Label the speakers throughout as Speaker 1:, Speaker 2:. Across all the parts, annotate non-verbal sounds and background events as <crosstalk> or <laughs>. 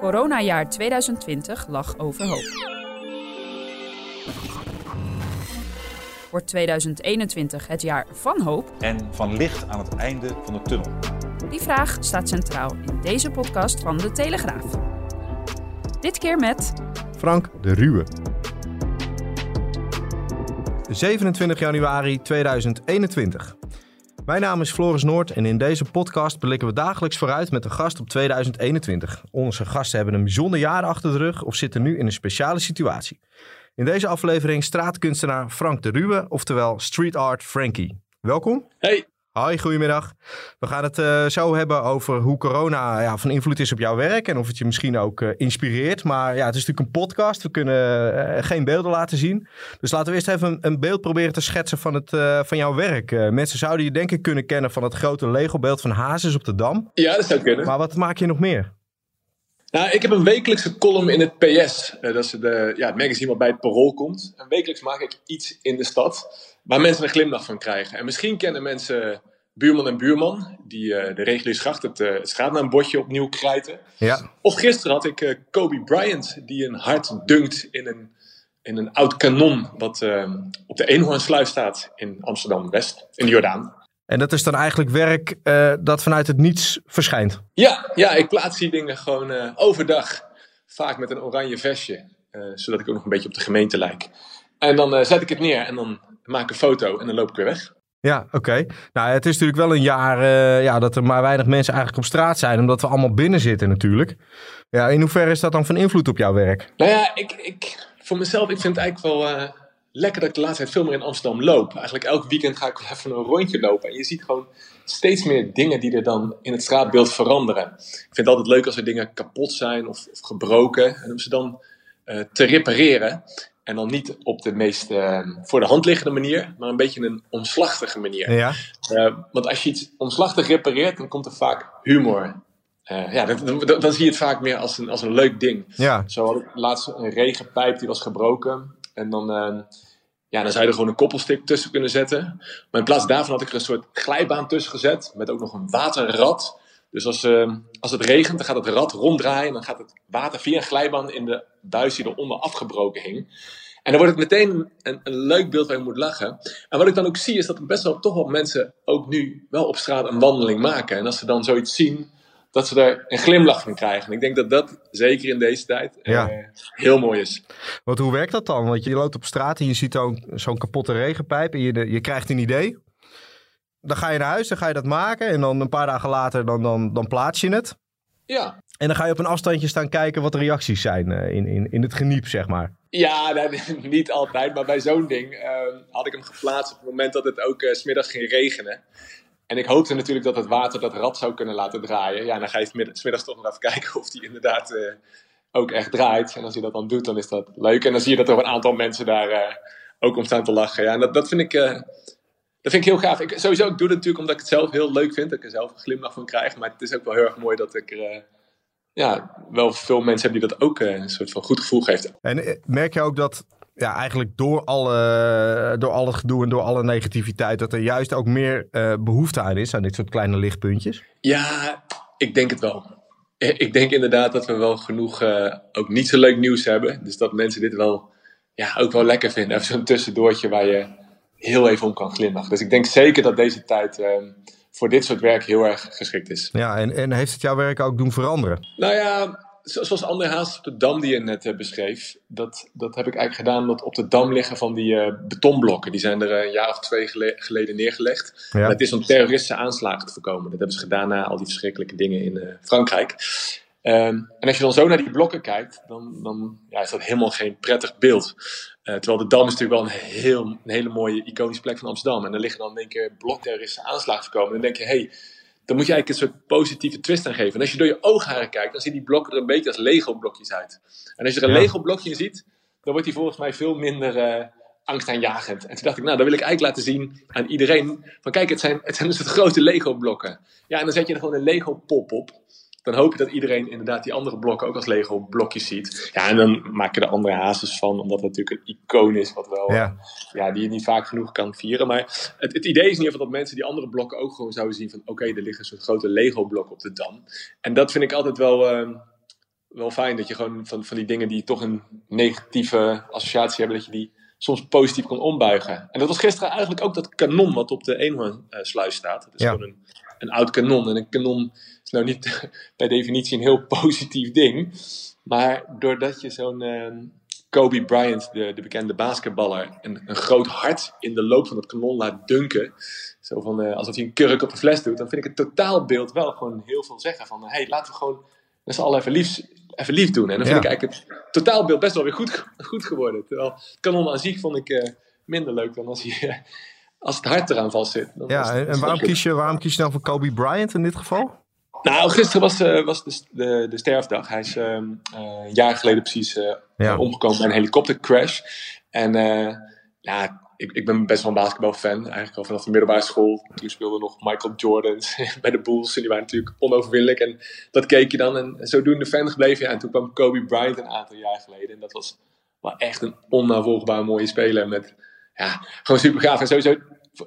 Speaker 1: Coronajaar 2020 lag overhoop. Wordt 2021 het jaar van hoop?
Speaker 2: En van licht aan het einde van de tunnel.
Speaker 1: Die vraag staat centraal in deze podcast van De Telegraaf. Dit keer met
Speaker 3: Frank de Ruwe. 27 januari 2021. Mijn naam is Floris Noord en in deze podcast blikken we dagelijks vooruit met een gast op 2021. Onze gasten hebben een bijzonder jaar achter de rug of zitten nu in een speciale situatie. In deze aflevering straatkunstenaar Frank de Ruwe, oftewel Street Art Frankie. Welkom.
Speaker 4: Hey.
Speaker 3: Hoi, goedemiddag. We gaan het uh, zo hebben over hoe corona ja, van invloed is op jouw werk en of het je misschien ook uh, inspireert. Maar ja, het is natuurlijk een podcast. We kunnen uh, geen beelden laten zien. Dus laten we eerst even een, een beeld proberen te schetsen van, het, van jouw werk. mensen zouden je denk ik kunnen kennen van het grote Lego-beeld van Hazes op de Dam.
Speaker 4: Ja, dat zou kunnen.
Speaker 3: Maar wat maak je nog meer?
Speaker 4: Nou, ik heb een wekelijkse column in het PS. dat is de, ja, het magazine wat bij het Parool komt. En wekelijks maak ik iets in de stad waar mensen een glimlach van krijgen. En misschien kennen mensen Buurman en Buurman, die uh, de reguliere schacht, het, uh, het straatnaambordje opnieuw krijten.
Speaker 3: Ja.
Speaker 4: Of gisteren had ik uh, Kobe Bryant, die een hart dunkt in een, in een oud kanon, wat op de Eenhoornsluis staat in Amsterdam-West, in de Jordaan.
Speaker 3: En dat is dan eigenlijk werk dat vanuit het niets verschijnt?
Speaker 4: Ja, ja ik plaats die dingen gewoon overdag, vaak met een oranje vestje, zodat ik ook nog een beetje op de gemeente lijk. En dan zet ik het neer en dan maak ik een foto en dan loop ik weer weg.
Speaker 3: Ja, oké. Nou, het is natuurlijk wel een jaar uh, ja, dat er maar weinig mensen eigenlijk op straat zijn, omdat we allemaal binnen zitten natuurlijk. Ja, in hoeverre is dat dan van invloed op jouw werk?
Speaker 4: Nou ja, ik, ik, voor mezelf, ik vind het eigenlijk wel uh, lekker dat ik de laatste tijd veel meer in Amsterdam loop. Eigenlijk elk weekend ga ik even een rondje lopen. En je ziet gewoon steeds meer dingen die er dan in het straatbeeld veranderen. Ik vind het altijd leuk als er dingen kapot zijn of, of gebroken. En om ze dan uh, te repareren. En dan niet op de meest uh, voor de hand liggende manier, maar een beetje een omslachtige manier.
Speaker 3: Ja.
Speaker 4: Uh, want als je iets omslachtig repareert, dan komt er vaak humor. Uh, ja, dan, dan, dan, zie je het vaak meer als een, als een leuk ding.
Speaker 3: Ja.
Speaker 4: Zo had ik laatst een regenpijp die was gebroken. En dan, ehm, ja, dan zou je er gewoon een koppelstik tussen kunnen zetten. Maar in plaats daarvan had ik er een soort glijbaan tussen gezet. Met ook nog een waterrad. Dus als, uh, als het regent, dan gaat het rad ronddraaien. En dan gaat het water via een glijbaan in de buis die eronder afgebroken hing. En dan wordt het meteen een, een, leuk beeld waar je moet lachen. En wat ik dan ook zie, is dat er best wel toch wel mensen ook nu wel op straat een wandeling maken. En als ze dan zoiets zien, dat ze er een glimlach van krijgen. En ik denk dat dat, zeker in deze tijd,
Speaker 3: ja.
Speaker 4: uh, heel mooi is.
Speaker 3: Want hoe werkt dat dan? Want je loopt op straat en je ziet zo'n kapotte regenpijp en je, je krijgt een idee dan ga je naar huis, dan ga je dat maken. En dan een paar dagen later, dan, dan, dan plaats je het.
Speaker 4: Ja.
Speaker 3: En dan ga je op een afstandje staan kijken wat de reacties zijn uh, in, in, in het geniep, zeg maar.
Speaker 4: Ja, <laughs> niet altijd. Maar bij zo'n ding uh, had ik hem geplaatst op het moment dat het ook uh, smiddags ging regenen. En ik hoopte natuurlijk dat het water dat rad zou kunnen laten draaien. Ja, dan ga je smiddags toch nog even kijken of die inderdaad ook echt draait. En als hij dat dan doet, dan is dat leuk. En dan zie je dat er een aantal mensen daar ook om staan te lachen. Ja, en dat, dat vind ik dat vind ik heel gaaf. Ik, sowieso, ik doe het natuurlijk omdat ik het zelf heel leuk vind. Dat ik er zelf een glimlach van krijg. Maar het is ook wel heel erg mooi dat ik er uh, ja, wel veel mensen heb die dat ook uh, een soort van goed gevoel geeft.
Speaker 3: En merk je ook dat ja, eigenlijk door alle, door al het gedoe en door alle negativiteit... dat er juist ook meer uh, behoefte aan is, aan dit soort kleine lichtpuntjes?
Speaker 4: Ja, ik denk het wel. Ik denk inderdaad dat we wel genoeg ook niet zo leuk nieuws hebben. Dus dat mensen dit wel, ja, ook wel lekker vinden. Even zo'n tussendoortje waar je heel even om kan glimlachen. Dus ik denk zeker dat deze tijd uh, voor dit soort werk heel erg geschikt is.
Speaker 3: Ja, en, en heeft het jouw werk ook doen veranderen?
Speaker 4: Nou ja, zoals André Haas op de dam die je net uh, beschreef, dat, dat heb ik eigenlijk gedaan dat op de dam liggen van die uh, betonblokken. Die zijn er een jaar of twee gele geleden neergelegd.
Speaker 3: Ja.
Speaker 4: Dat is om terroristische aanslagen te voorkomen. Dat hebben ze gedaan na al die verschrikkelijke dingen in uh, Frankrijk. Um, en als je dan zo naar die blokken kijkt, dan, dan ja, is dat helemaal geen prettig beeld. Uh, terwijl de Dam is natuurlijk wel een, heel, een hele mooie iconische plek van Amsterdam. En er liggen dan in één keer blokterroristische aanslagen voorkomen. En dan denk je, hé, hey, dan moet je eigenlijk een soort positieve twist aan geven. En als je door je oogharen kijkt, dan zien die blokken er een beetje als Lego-blokjes uit. En als je er een
Speaker 3: Ja.
Speaker 4: Lego-blokje in ziet, dan wordt die volgens mij veel minder eh angstaanjagend. En toen dacht ik, nou, dan wil ik eigenlijk laten zien aan iedereen: van kijk, het zijn, het zijn dus grote Lego-blokken. Ja, en dan zet je er gewoon een Lego-pop op. Dan hoop je dat iedereen inderdaad die andere blokken ook als Lego-blokjes ziet. Ja, en dan maak je er andere hazes van, omdat het natuurlijk een icoon is, wat wel,
Speaker 3: Ja.
Speaker 4: ja, die je niet vaak genoeg kan vieren. Maar het, het idee is in ieder geval dat mensen die andere blokken ook gewoon zouden zien van... oké, er liggen een soort grote Lego-blok op de Dam. En dat vind ik altijd wel, ehm, wel fijn, dat je gewoon van, van die dingen die toch een negatieve associatie hebben... dat je die soms positief kon ombuigen. En dat was gisteren eigenlijk ook dat kanon wat op de Eenhoornsluis staat. Het is
Speaker 3: Ja.
Speaker 4: gewoon een, een oud kanon. En een kanon is nou niet <laughs> per definitie een heel <laughs> positief ding. Maar doordat je zo'n... ehm, Kobe Bryant, de, de bekende basketballer, een, een groot hart in de loop van het kanon laat dunken. Zo van, eh, alsof hij een kurk op een fles doet. Dan vind ik het totaalbeeld wel gewoon heel veel zeggen. Van, hé, hey, laten we gewoon met z'n allen even lief, even lief doen. En dan vind
Speaker 3: Ja.
Speaker 4: ik eigenlijk het totaalbeeld best wel weer goed, goed geworden. Terwijl het kanon aan zich vond ik eh, minder leuk dan als, hij, <laughs> als het hart eraan vast zit. Dan
Speaker 3: Ja, en, en waarom kies, je, waarom kies je dan voor Kobe Bryant in dit geval?
Speaker 4: Nou, gisteren was, eh, was de, de, de sterfdag. Hij is ehm, eh, een jaar geleden precies eh,
Speaker 3: Ja.
Speaker 4: omgekomen bij een helikoptercrash. En ja, ik, ik ben best wel een basketbalfan. Eigenlijk al vanaf de middelbare school. Toen speelde nog Michael Jordan <laughs> bij de Bulls. En die waren natuurlijk onoverwinnelijk. En dat keek je dan. En zodoende fan gebleven. Ja, en toen kwam Kobe Bryant een aantal jaar geleden. En dat was wel echt een onnavolgbaar mooie speler. Met ja, gewoon super gaaf. En sowieso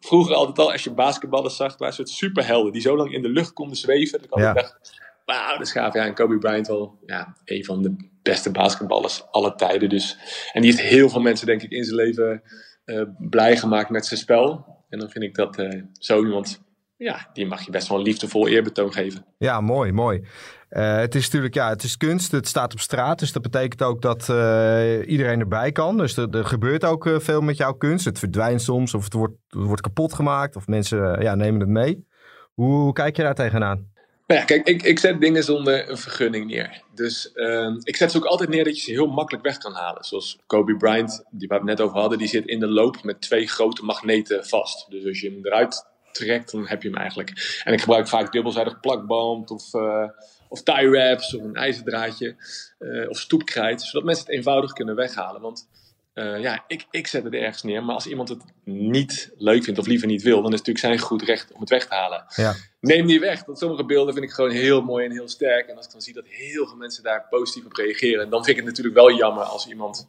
Speaker 4: vroeger altijd al, als je basketballers zag, waren soort superhelden. Die zo lang in de lucht konden zweven. Dat ik altijd dacht, wauw, dat is gaaf. Ja, en Kobe Bryant wel ja, een van de beste basketballers aller tijden. Dus. En die heeft heel veel mensen, denk ik, in zijn leven eh, blij gemaakt met zijn spel. En dan vind ik dat eh, zo iemand, ja, die mag je best wel een liefdevol eerbetoon geven.
Speaker 3: Ja, mooi, mooi. Eh, het is natuurlijk, ja, het is kunst, het staat op straat. Dus dat betekent ook dat eh, iedereen erbij kan. Dus er, er gebeurt ook eh, veel met jouw kunst. Het verdwijnt soms of het wordt, het wordt kapot gemaakt. Of mensen ja, nemen het mee. Hoe, hoe kijk je daar tegenaan?
Speaker 4: Nou ja, kijk, ik, ik zet dingen zonder een vergunning neer. Dus ehm, ik zet ze ook altijd neer dat je ze heel makkelijk weg kan halen. Zoals Kobe Bryant, die waar we het net over hadden, die zit in de loop met twee grote magneten vast. Dus als je hem eruit trekt, dan heb je hem eigenlijk. En ik gebruik vaak dubbelzijdig plakband of, eh of tie wraps of een ijzerdraadje eh, of stoepkrijt. Zodat mensen het eenvoudig kunnen weghalen. Want eh, ja, ik, ik zet het ergens neer. Maar als iemand het niet leuk vindt of liever niet wil, dan is het natuurlijk zijn goed recht om het weg te halen
Speaker 3: Ja,
Speaker 4: neem die weg. Want sommige beelden vind ik gewoon heel mooi en heel sterk. En als ik dan zie dat heel veel mensen daar positief op reageren, dan vind ik het natuurlijk wel jammer als iemand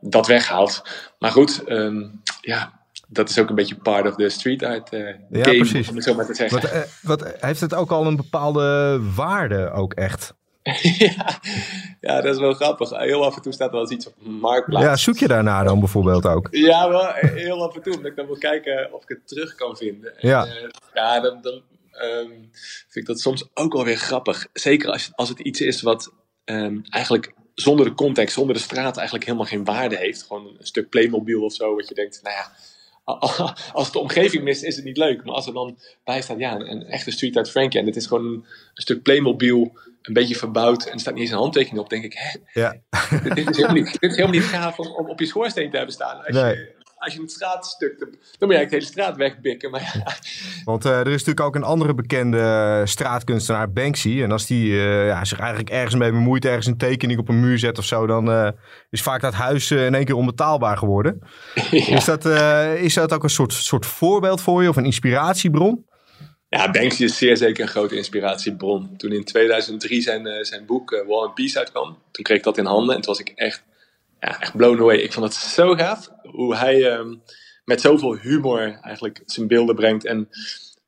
Speaker 4: dat weghaalt. Maar goed, ehm, ja, dat is ook een beetje part of the street art eh
Speaker 3: Ja,
Speaker 4: game,
Speaker 3: precies.
Speaker 4: om het zo maar te zeggen.
Speaker 3: wat, eh, wat, heeft het ook al een bepaalde waarde ook echt? <laughs>
Speaker 4: ja, ja, dat is wel grappig. Heel af en toe staat er wel eens iets op Marktplaats.
Speaker 3: Ja, zoek je daarna dan bijvoorbeeld ook?
Speaker 4: Ja, wel heel af en toe. Omdat ik dan wil kijken of ik het terug kan vinden. En,
Speaker 3: Ja.
Speaker 4: eh, ja, dan, dan ehm, vind ik dat soms ook wel weer grappig. Zeker als, als het iets is wat ehm, eigenlijk zonder de context, zonder de straat eigenlijk helemaal geen waarde heeft. Gewoon een stuk Playmobil of zo, wat je denkt, nou ja, <laughs> als het de omgeving mist, is het niet leuk. Maar als er dan bij staat, ja, een, een echte street art Frankie. En dit is gewoon een, stuk Playmobil, een beetje verbouwd. En er staat niet eens een handtekening op. denk ik, hè,
Speaker 3: Ja,
Speaker 4: dit, dit is helemaal niet, dit is helemaal niet gaaf om, om op je schoorsteen te hebben staan. Als,
Speaker 3: Nee.
Speaker 4: je, als je een straatstuk, dan, dan moet je eigenlijk de hele straat wegbikken. Maar ja,
Speaker 3: want eh, er is natuurlijk ook een andere bekende straatkunstenaar, Banksy. En als die eh, ja, zich eigenlijk ergens mee bemoeit, ergens een tekening op een muur zet of zo, dan eh, is vaak dat huis eh, in één keer onbetaalbaar geworden. <laughs> Is, dat, eh, is dat ook een soort, soort voorbeeld voor je of een inspiratiebron?
Speaker 4: Ja, Banksy is zeer zeker een grote inspiratiebron. Toen in 2003 zijn, eh, zijn boek eh, War and Peace uitkwam, toen kreeg ik dat in handen en toen was ik echt, ja, echt blown away. Ik vond het zo gaaf hoe hij ehm, met zoveel humor eigenlijk zijn beelden brengt en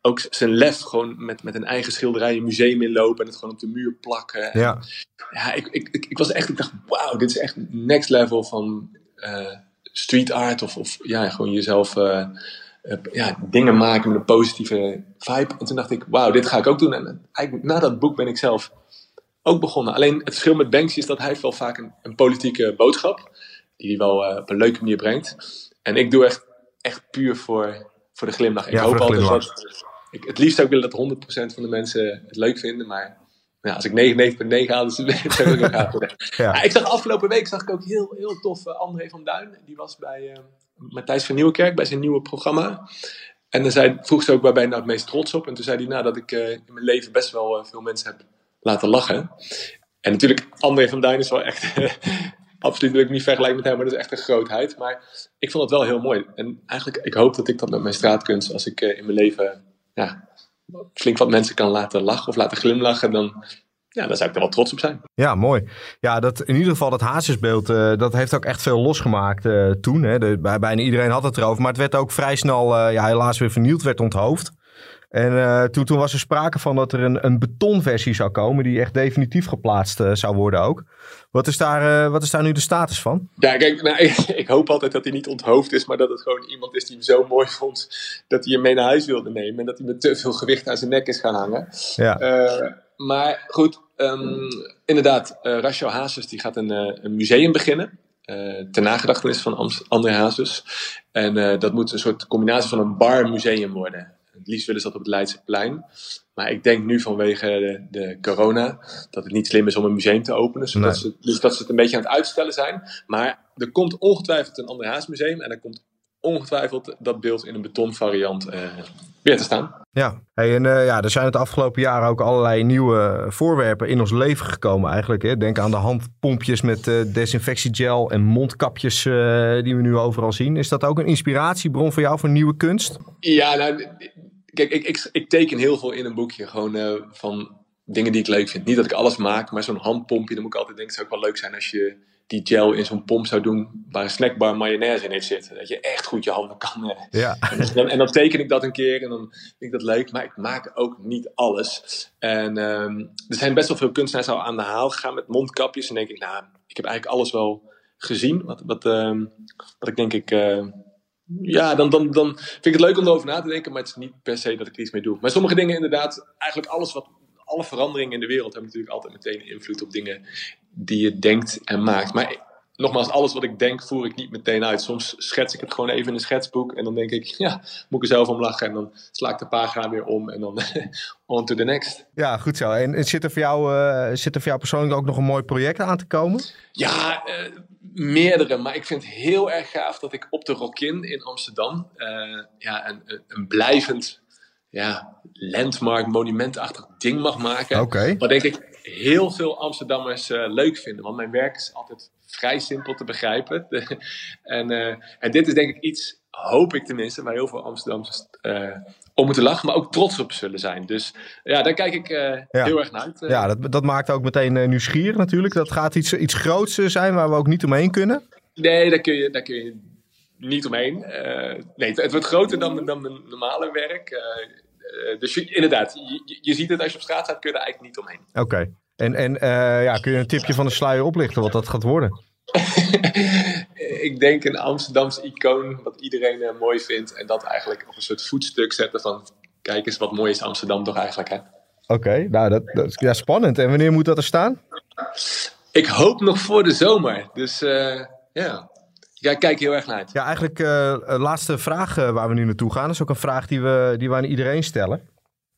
Speaker 4: ook zijn lef gewoon met, met een eigen schilderij een museum inlopen en het gewoon op de muur plakken. En
Speaker 3: Ja,
Speaker 4: ja, ik, ik, ik, ik was echt, ik dacht, wauw, dit is echt next level van eh, street art of, of ja, gewoon jezelf eh, eh, ja, dingen maken met een positieve vibe. En toen dacht ik, wauw, dit ga ik ook doen. En eigenlijk na dat boek ben ik zelf ook begonnen. Alleen het verschil met Banksy is dat hij heeft wel vaak een, een politieke boodschap, die hij wel eh, op een leuke manier brengt. En ik doe echt, echt puur voor, voor de glimlach. Ik
Speaker 3: Ja,
Speaker 4: hoop altijd dat, ik, het liefst zou ik willen dat 100% van de mensen het leuk vinden, maar ja, als ik 99,9 haal, dus <laughs> zou ik ook
Speaker 3: ja.
Speaker 4: Ik zag afgelopen week zag ik ook heel, heel tof eh, André van Duin. Die was bij eh, Matthijs van Nieuwenkerk bij zijn nieuwe programma. En dan zei, vroeg ze ook waar ben je nou het meest trots op? En toen zei hij, nou, dat ik in mijn leven best wel veel mensen heb laten lachen. En natuurlijk, André van Duin is wel echt <laughs> absoluut wil ik niet vergelijken met hem, maar dat is echt een grootheid. Maar ik vond het wel heel mooi. En eigenlijk, ik hoop dat ik dat met mijn straatkunst, als ik in mijn leven ja, flink wat mensen kan laten lachen of laten glimlachen, dan, ja, daar zou ik er wel trots op zijn.
Speaker 3: Ja, mooi. Ja, dat, in ieder geval dat hazesbeeld, uh, dat heeft ook echt veel losgemaakt uh, toen. Hè. De, bij, bijna iedereen had het erover, maar het werd ook vrij snel, ja, helaas weer vernield, werd onthoofd. En toen, toen was er sprake van dat er een, een betonversie zou komen, die echt definitief geplaatst zou worden ook. Wat is, daar, wat is daar nu de status van?
Speaker 4: Ja, kijk, nou, <laughs> ik, ik, hoop altijd dat hij niet onthoofd is, maar dat het gewoon iemand is die hem zo mooi vond dat hij hem mee naar huis wilde nemen en dat hij met te veel gewicht aan zijn nek is gaan hangen. Ja. maar goed, Um, inderdaad, uh, Rachel Hazes die gaat een, een museum beginnen. Uh, ter nagedachtenis van André Hazes. En dat moet een soort combinatie van een bar-museum worden. Het liefst willen ze dat op het Leidseplein. Maar ik denk nu vanwege de, de, corona dat het niet slim is om een museum te openen. Zodat ze, dus dat ze het een beetje aan het uitstellen zijn. Maar er komt ongetwijfeld een André Hazes museum. En er komt ongetwijfeld dat beeld in een betonvariant uh, weer te staan.
Speaker 3: Ja, hey, en uh, ja, er zijn het afgelopen jaren ook allerlei nieuwe voorwerpen in ons leven gekomen eigenlijk. Hè? Denk aan de handpompjes met uh, desinfectiegel en mondkapjes die we nu overal zien. Is dat ook een inspiratiebron voor jou voor nieuwe kunst?
Speaker 4: Ja, nou, kijk, ik, ik, ik teken heel veel in een boekje gewoon van dingen die ik leuk vind. Niet dat ik alles maak, maar zo'n handpompje, dan moet ik altijd denken, het zou ook wel leuk zijn als je die gel in zo'n pomp zou doen waar een snackbar mayonaise in heeft zitten. Dat je echt goed je handen kan. Eh. Ja. En, dan, en dan teken ik dat een keer en dan vind ik dat leuk. Maar ik maak ook niet alles. En um, er zijn best wel veel kunstenaars al aan de haal gegaan met mondkapjes. En denk ik, nou, ik heb eigenlijk alles wel gezien. Wat, wat, um, wat ik denk ik... Uh, ja, dan, dan, dan vind ik het leuk om erover na te denken, maar het is niet per se dat ik er iets mee doe. Maar sommige dingen inderdaad, eigenlijk alles wat, alle veranderingen in de wereld hebben natuurlijk altijd meteen invloed op dingen die je denkt en maakt. Maar nogmaals, alles wat ik denk voer ik niet meteen uit. Soms schets ik het gewoon even in een schetsboek en dan denk ik, ja, moet ik er zelf om lachen. En dan sla ik de pagina weer om en dan <laughs> on to the next.
Speaker 3: Ja, goed zo. En zit er voor jou, uh, zit er voor jou persoonlijk ook nog een mooi project aan te komen?
Speaker 4: Ja, uh, meerdere. Maar ik vind het heel erg gaaf dat ik op de Rockin in Amsterdam uh, ja, een, een blijvend ja, landmark, monumentachtig ding mag maken.
Speaker 3: Okay.
Speaker 4: Wat denk ik heel veel Amsterdammers uh, leuk vinden. Want mijn werk is altijd vrij simpel te begrijpen. <laughs> en, uh, en dit is denk ik iets, hoop ik tenminste, waar heel veel Amsterdammers uh, om moeten lachen, maar ook trots op zullen zijn. Dus ja, daar kijk ik ja. heel erg naar uit.
Speaker 3: Ja, dat, dat maakt ook meteen nieuwsgierig natuurlijk. Dat gaat iets, iets groots zijn waar we ook niet omheen kunnen.
Speaker 4: Nee, daar kun je, daar kun je niet omheen. nee, het, het, wordt groter dan, dan mijn normale werk. Eh, dus inderdaad, je, je, ziet het als je op straat staat, kun je er eigenlijk niet omheen.
Speaker 3: Oké. En, en uh, ja, kun je een tipje van de sluier oplichten wat dat gaat worden? <laughs>
Speaker 4: ik denk een Amsterdamse icoon, wat iedereen uh, mooi vindt. En dat eigenlijk op een soort voetstuk zetten van... Kijk eens, wat mooi is Amsterdam toch eigenlijk, hè?
Speaker 3: Oké, nou, dat, dat is ja, spannend. En wanneer moet dat er staan?
Speaker 4: Ik hoop nog voor de zomer. Dus ja... Yeah. Ja, ik kijk heel erg naar uit.
Speaker 3: Ja, eigenlijk uh, laatste vraag uh, waar we nu naartoe gaan. Dat is ook een vraag die we, die we aan iedereen stellen.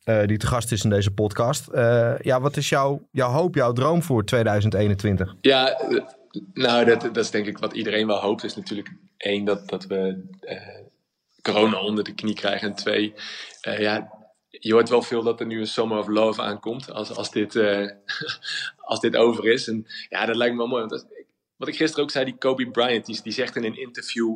Speaker 3: Uh, die te gast is in deze podcast. ja, wat is jouw, jouw hoop, jouw droom voor 2021?
Speaker 4: Ja, nou, dat, dat is denk ik wat iedereen wel hoopt. Is natuurlijk één, dat, dat we corona onder de knie krijgen. En twee, ja, je hoort wel veel dat er nu een Summer of Love aankomt. Als, als, dit, <laughs> als dit over is. En ja, dat lijkt me wel mooi. Want wat ik gisteren ook zei, die Kobe Bryant, die, die zegt in een interview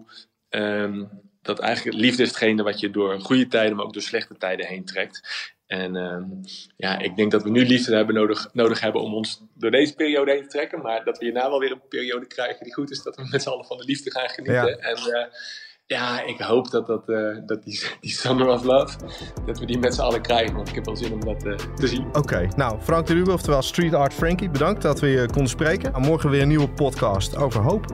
Speaker 4: um, dat eigenlijk liefde is hetgene wat je door goede tijden, maar ook door slechte tijden heen trekt. En um, ja, ik denk dat we nu liefde hebben nodig, nodig hebben om ons door deze periode heen te trekken. Maar dat we hierna wel weer een periode krijgen die goed is, dat we met z'n allen van de liefde gaan genieten. Ja. En uh, ja, ik hoop dat, dat, uh, dat die, <laughs> die Summer of Love, dat we die met z'n allen krijgen. Want ik heb wel zin om dat uh, te zien.
Speaker 3: Oké, nou Frank de Rube, oftewel Street Art Frankie, bedankt dat we je konden spreken. En morgen weer een nieuwe podcast over hoop.